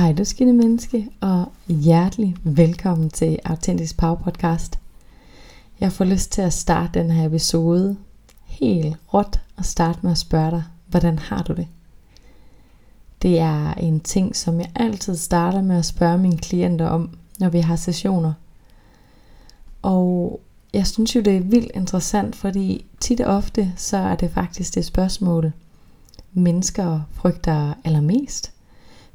Hej du skinne menneske, og hjertelig velkommen til Autentisk Power Podcast. Jeg får lyst til at starte den her episode helt råt og starte med at spørge dig, hvordan har du det? Det er en ting, som jeg altid starter med at spørge mine klienter om, når vi har sessioner. Og jeg synes jo, det er vildt interessant, fordi tit og ofte, så er det faktisk det spørgsmål, mennesker frygter allermest –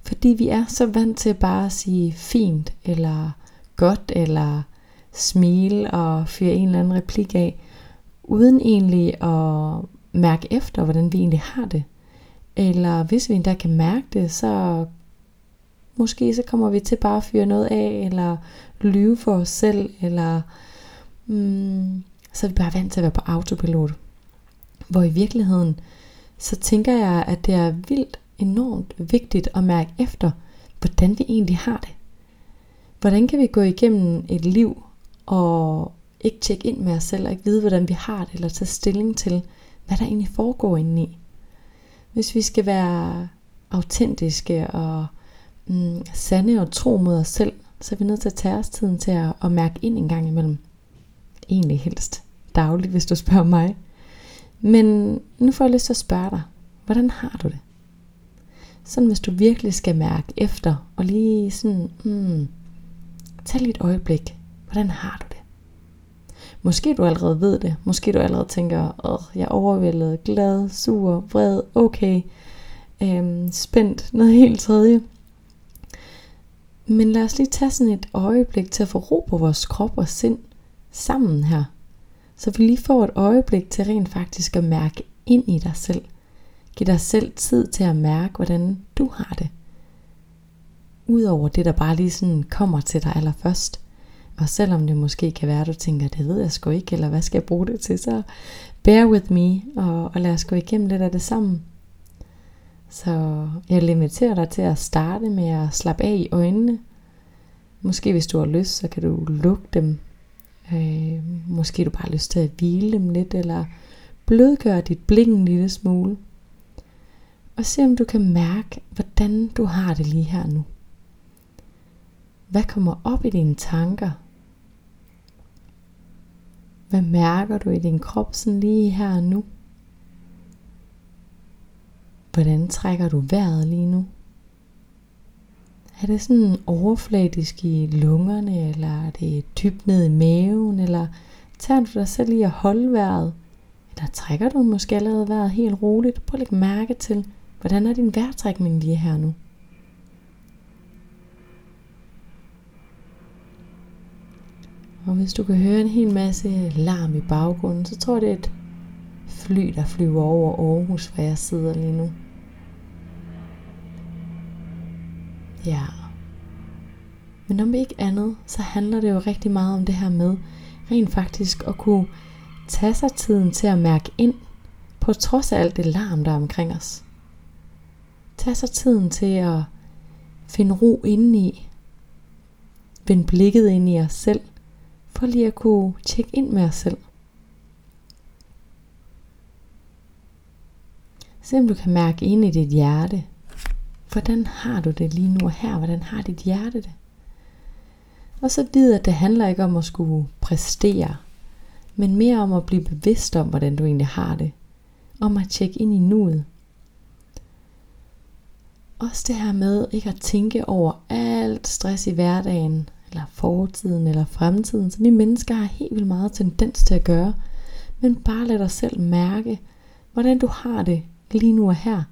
fordi vi er så vant til bare at sige fint, eller godt, eller smile og fyre en eller anden replik af, uden egentlig at mærke efter, hvordan vi egentlig har det. Eller hvis vi endda kan mærke det, så måske så kommer vi til bare at fyre noget af, eller lyve for os selv, eller mm, så er vi bare vant til at være på autopilot. Hvor i virkeligheden, så tænker jeg, at det er vildt enormt vigtigt at mærke efter, hvordan vi egentlig har det. Hvordan kan vi gå igennem et liv og ikke tjekke ind med os selv og ikke vide, hvordan vi har det, eller tage stilling til, hvad der egentlig foregår indeni. Hvis vi skal være autentiske og mm, sande og tro mod os selv, så er vi nødt til at tage os tiden til at, at mærke ind en gang imellem. Egentlig helst dagligt, hvis du spørger mig. Men nu får jeg lyst til at spørge dig, hvordan har du det? Sådan hvis du virkelig skal mærke efter, og lige sådan, hmm, tag lige et øjeblik. Hvordan har du det? Måske du allerede ved det. Måske du allerede tænker, åh, jeg er overvældet, glad, sur, vred, okay, øhm, spændt, noget helt tredje. Men lad os lige tage sådan et øjeblik til at få ro på vores krop og sind sammen her. Så vi lige får et øjeblik til rent faktisk at mærke ind i dig selv. Giv dig selv tid til at mærke, hvordan du har det. Udover det, der bare lige sådan kommer til dig allerførst. Og selvom det måske kan være, at du tænker, det ved jeg sgu ikke, eller hvad skal jeg bruge det til, så bear with me, og, og lad os gå igennem lidt af det sammen. Så jeg vil invitere dig til at starte med at slappe af i øjnene. Måske hvis du har lyst, så kan du lukke dem. Øh, måske du bare har lyst til at hvile dem lidt, eller blødgøre dit blik en lille smule. Og se om du kan mærke, hvordan du har det lige her nu. Hvad kommer op i dine tanker? Hvad mærker du i din krop sådan lige her nu? Hvordan trækker du vejret lige nu? Er det sådan overfladisk i lungerne, eller er det dybt ned i maven, eller tager du dig selv i at holde vejret? Eller trækker du måske allerede vejret helt roligt? Prøv at lægge mærke til, Hvordan er din vejrtrækning lige her nu? Og hvis du kan høre en hel masse larm i baggrunden, så tror jeg, det er et fly, der flyver over Aarhus, hvor jeg sidder lige nu. Ja. Men om ikke andet, så handler det jo rigtig meget om det her med rent faktisk at kunne tage sig tiden til at mærke ind, på trods af alt det larm, der er omkring os. Tag så tiden til at finde ro indeni. Vend blikket ind i os selv, for lige at kunne tjekke ind med os selv. Se om du kan mærke ind i dit hjerte. Hvordan har du det lige nu og her? Hvordan har dit hjerte det? Og så vid, at det handler ikke om at skulle præstere, men mere om at blive bevidst om, hvordan du egentlig har det. Om at tjekke ind i nuet også det her med ikke at tænke over alt stress i hverdagen, eller fortiden eller fremtiden, som vi mennesker har helt vildt meget tendens til at gøre. Men bare lad dig selv mærke, hvordan du har det lige nu og her.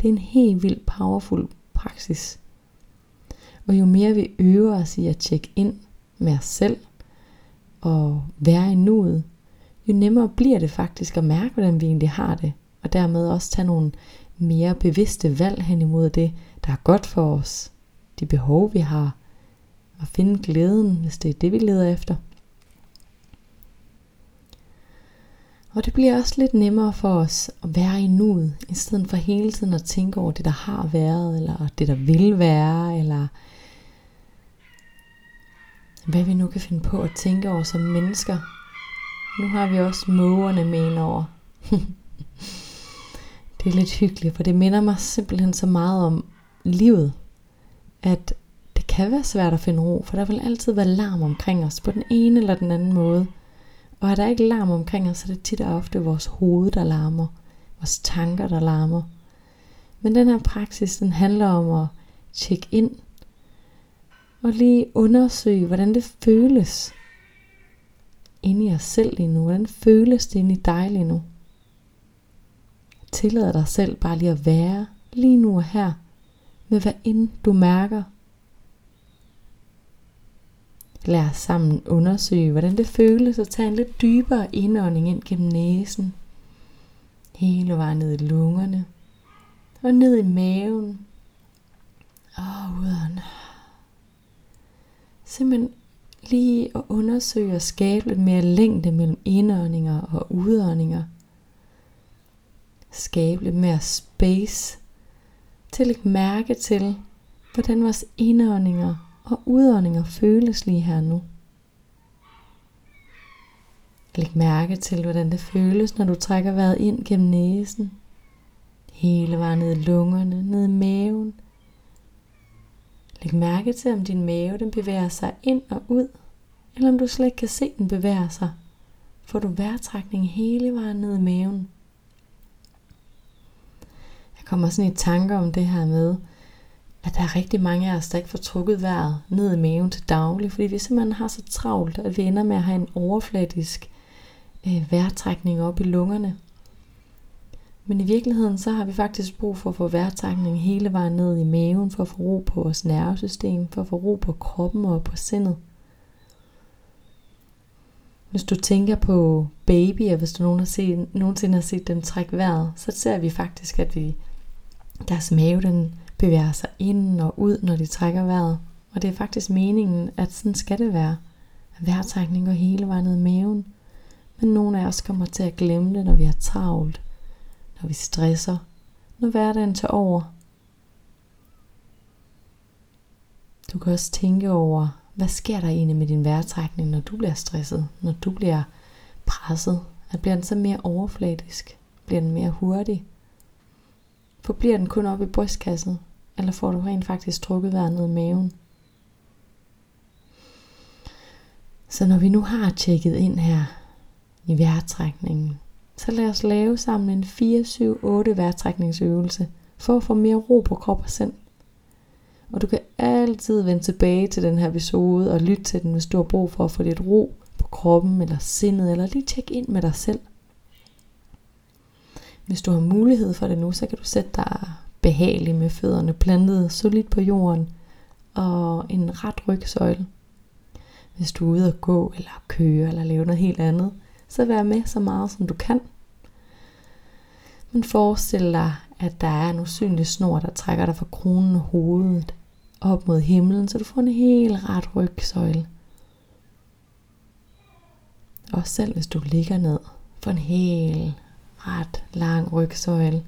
Det er en helt vildt powerful praksis. Og jo mere vi øver os i at tjekke ind med os selv, og være i nuet, jo nemmere bliver det faktisk at mærke, hvordan vi egentlig har det, og dermed også tage nogle mere bevidste valg hen imod det, der er godt for os. De behov, vi har. Og finde glæden, hvis det er det, vi leder efter. Og det bliver også lidt nemmere for os at være i nuet, i stedet for hele tiden at tænke over det, der har været, eller det, der vil være, eller hvad vi nu kan finde på at tænke over som mennesker. Nu har vi også mågerne med over. Det er lidt hyggeligt, for det minder mig simpelthen så meget om livet. at det kan være svært at finde ro, for der vil altid være larm omkring os på den ene eller den anden måde. Og er der ikke larm omkring os, så er det tit og ofte vores hoved, der larmer, vores tanker, der larmer. Men den her praksis, den handler om at tjekke ind og lige undersøge, hvordan det føles inde i os selv lige nu. Hvordan føles det inde i dig lige nu? Tillader dig selv bare lige at være lige nu og her med hvad end du mærker. Lad os sammen undersøge, hvordan det føles at tage en lidt dybere indånding ind gennem næsen. Hele vejen ned i lungerne. Og ned i maven. Og udånd. Simpelthen lige at undersøge og skabe lidt mere længde mellem indåndinger og udåndinger. Skabe lidt mere space til at lægge mærke til, hvordan vores indåndinger og udåndinger føles lige her nu. Læg mærke til, hvordan det føles, når du trækker vejret ind gennem næsen. Hele vejen ned i lungerne, ned i maven. Læg mærke til, om din mave den bevæger sig ind og ud, eller om du slet ikke kan se, den bevæger sig. Får du vejrtrækning hele vejen ned i maven. Kommer sådan i tanker om det her med, at der er rigtig mange af os, der ikke får trukket vejret ned i maven til daglig, fordi vi simpelthen har så travlt, at vi ender med at have en overfladisk øh, vejrtrækning op i lungerne. Men i virkeligheden så har vi faktisk brug for at få vejrtrækning hele vejen ned i maven, for at få ro på vores nervesystem, for at få ro på kroppen og på sindet. Hvis du tænker på babyer, hvis du nogensinde har set, nogensinde har set dem trække vejret, så ser vi faktisk, at vi, deres mave den bevæger sig ind og ud, når de trækker vejret. Og det er faktisk meningen, at sådan skal det være. At vejrtrækning går hele vejen ned i maven. Men nogle af os kommer til at glemme det, når vi har travlt, når vi stresser, når hverdagen tager over. Du kan også tænke over, hvad sker der egentlig med din vejrtrækning, når du bliver stresset, når du bliver presset? At bliver den så mere overfladisk? Bliver den mere hurtig? Forbliver den kun op i brystkassen? Eller får du rent faktisk trukket vejret ned i maven? Så når vi nu har tjekket ind her i vejrtrækningen, så lad os lave sammen en 4-7-8 vejrtrækningsøvelse for at få mere ro på krop og sind. Og du kan altid vende tilbage til den her episode og lytte til den, hvis du har brug for at få lidt ro på kroppen eller sindet, eller lige tjekke ind med dig selv. Hvis du har mulighed for det nu, så kan du sætte dig behageligt med fødderne plantet solidt på jorden og en ret rygsøjle. Hvis du er ude at gå eller køre eller lave noget helt andet, så vær med så meget som du kan. Men forestil dig, at der er en usynlig snor, der trækker dig fra kronen og hovedet op mod himlen, så du får en helt ret rygsøjle. Og selv hvis du ligger ned, får en helt ret lang rygsøjle.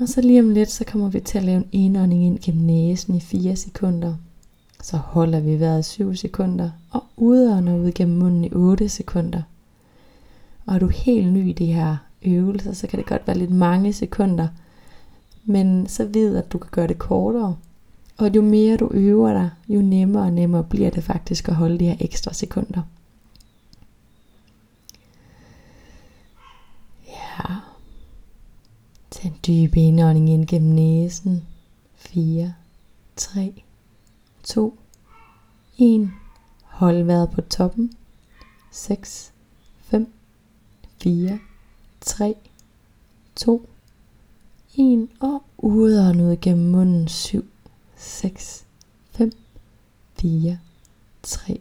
Og så lige om lidt, så kommer vi til at lave en indånding ind gennem næsen i 4 sekunder. Så holder vi vejret 7 sekunder, og udånder ud gennem munden i 8 sekunder. Og er du helt ny i de her øvelser, så kan det godt være lidt mange sekunder. Men så ved at du kan gøre det kortere. Og jo mere du øver dig, jo nemmere og nemmere bliver det faktisk at holde de her ekstra sekunder. Ja. Tag en dyb indånding ind gennem næsen. 4, 3, 2, 1. Hold vejret på toppen. 6, 5, 4, 3, 2, 1 og udånd ud gennem munden. 7, 6, 5, 4, 3,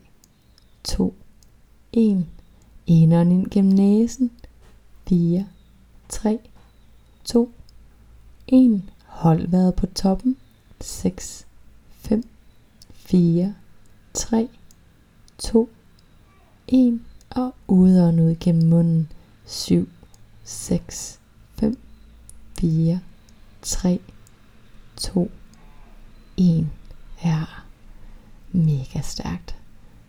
2, 1. Indånd ind gennem næsen. 4, 3, 2, 1. Hold vejret på toppen. 6, 5, 4, 3, 2, 1. Og udånd ud gennem munden. 7, 6, 5, 4, 3, 2, 1. Ja, mega stærkt.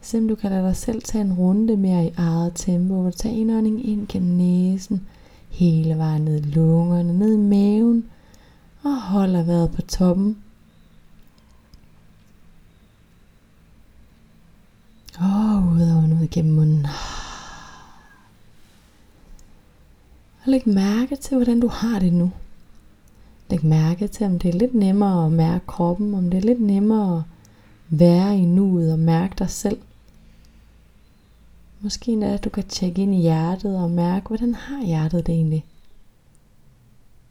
Selvom du kan lade dig selv tage en runde mere i eget tempo, hvor du tager indånding ind gennem næsen, hele vejen ned i lungerne, ned i maven og holder vejret på toppen. Og ud og ud gennem munden. Og læg mærke til, hvordan du har det nu. Læg mærke til, om det er lidt nemmere at mærke kroppen, om det er lidt nemmere at være i nuet og mærke dig selv. Måske endda, at øh, du kan tjekke ind i hjertet og mærke, hvordan har hjertet det egentlig?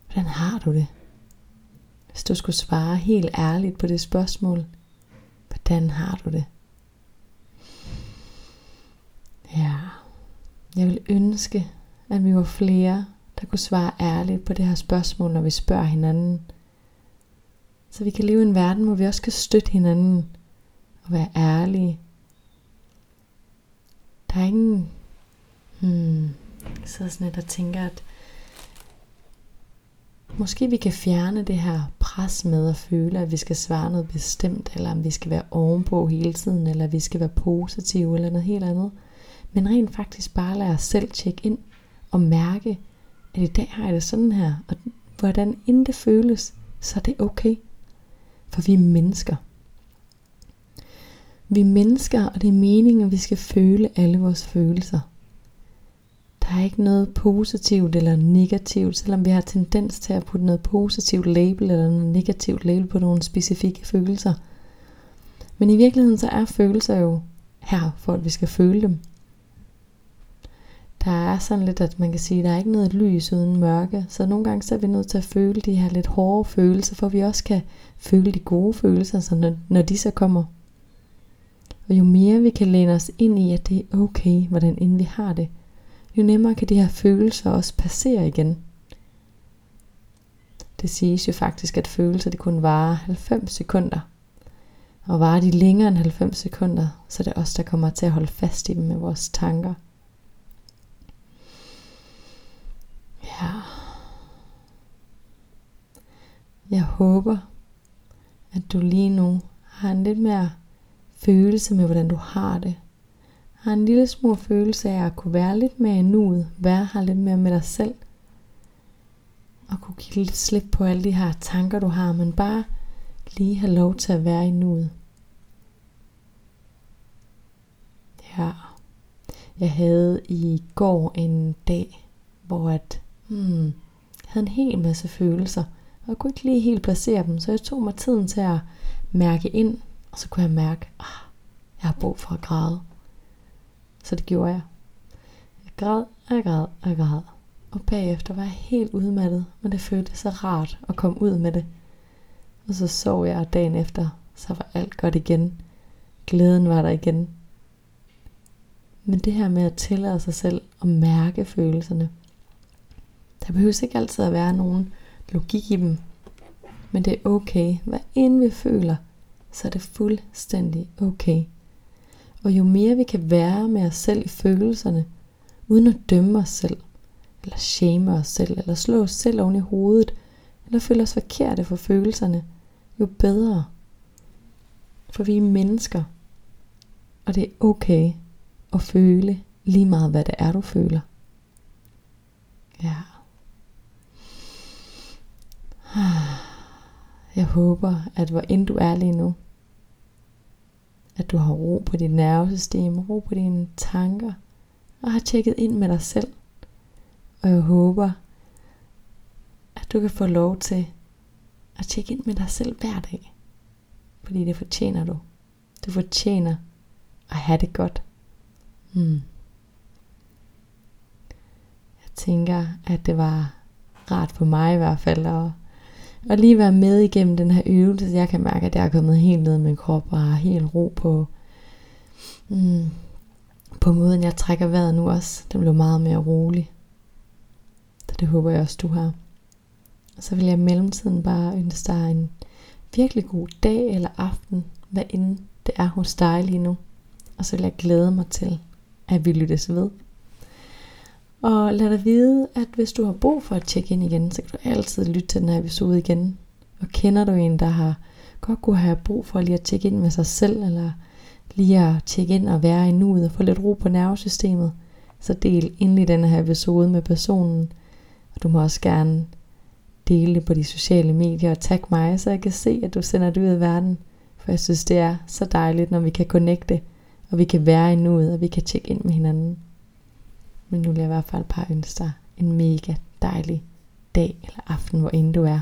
Hvordan har du det? Hvis du skulle svare helt ærligt på det spørgsmål, hvordan har du det? Ja, jeg vil ønske, at vi var flere, der kunne svare ærligt på det her spørgsmål, når vi spørger hinanden. Så vi kan leve i en verden, hvor vi også kan støtte hinanden og være ærlige. Der er ingen, hmm, så sådan lidt og tænker, at måske vi kan fjerne det her pres med at føle, at vi skal svare noget bestemt, eller om vi skal være ovenpå hele tiden, eller vi skal være positive, eller noget helt andet. Men rent faktisk bare lade os selv tjekke ind og mærke, at i dag har jeg det sådan her, og hvordan end det føles, så er det okay. For vi er mennesker. Vi er mennesker, og det er meningen, at vi skal føle alle vores følelser. Der er ikke noget positivt eller negativt, selvom vi har tendens til at putte noget positivt label eller noget negativt label på nogle specifikke følelser. Men i virkeligheden så er følelser jo her, for at vi skal føle dem. Der er sådan lidt, at man kan sige, at der er ikke noget lys uden mørke. Så nogle gange så er vi nødt til at føle de her lidt hårde følelser, for vi også kan føle de gode følelser, så når, når de så kommer. Og jo mere vi kan læne os ind i, at det er okay, hvordan end vi har det, jo nemmere kan de her følelser også passere igen. Det siges jo faktisk, at følelser de kun varer 90 sekunder. Og varer de længere end 90 sekunder, så er det os, der kommer til at holde fast i dem med vores tanker. Ja. Jeg håber, at du lige nu har en lidt mere følelse med, hvordan du har det. Har en lille smule følelse af at kunne være lidt mere i nuet, være her lidt mere med dig selv. Og kunne give lidt slip på alle de her tanker, du har, men bare lige have lov til at være i nuet. Ja. Jeg havde i går en dag, hvor at Hmm. Jeg havde en hel masse følelser, og jeg kunne ikke lige helt placere dem, så jeg tog mig tiden til at mærke ind, og så kunne jeg mærke, at ah, jeg har brug for at græde. Så det gjorde jeg. Jeg græd, og jeg græd, og jeg græd. Og bagefter var jeg helt udmattet, men det føltes så rart at komme ud med det. Og så sov jeg, og dagen efter, så var alt godt igen. Glæden var der igen. Men det her med at tillade sig selv at mærke følelserne, der behøver ikke altid at være nogen logik i dem. Men det er okay. Hvad end vi føler, så er det fuldstændig okay. Og jo mere vi kan være med os selv i følelserne, uden at dømme os selv, eller shame os selv, eller slå os selv oven i hovedet, eller føle os forkerte for følelserne, jo bedre. For vi er mennesker, og det er okay at føle lige meget, hvad det er, du føler. Ja. Ah. Jeg håber, at hvor end du er lige nu, at du har ro på dit nervesystem, ro på dine tanker, og har tjekket ind med dig selv. Og jeg håber, at du kan få lov til at tjekke ind med dig selv hver dag. Fordi det fortjener du. Du fortjener at have det godt. Hmm. Jeg tænker, at det var rart for mig i hvert fald at og lige være med igennem den her øvelse, så jeg kan mærke, at jeg er kommet helt ned med min krop og har helt ro på, mm, på måden, jeg trækker vejret nu også. Det blev meget mere rolig. Så det håber jeg også, du har. Og så vil jeg i mellemtiden bare ønske dig en virkelig god dag eller aften, hvad end det er hos dig lige nu. Og så vil jeg glæde mig til, at vi lyttes ved. Og lad dig vide, at hvis du har brug for at tjekke ind igen, så kan du altid lytte til den her episode igen. Og kender du en, der har godt kunne have brug for lige at tjekke ind med sig selv, eller lige at tjekke ind og være i nuet og få lidt ro på nervesystemet, så del endelig den her episode med personen. Og du må også gerne dele det på de sociale medier og tag mig, så jeg kan se, at du sender det ud i verden. For jeg synes, det er så dejligt, når vi kan connecte og vi kan være i nuet, og vi kan tjekke ind med hinanden. Men nu vil jeg i hvert fald bare ønske dig en mega dejlig dag eller aften, hvor end du er.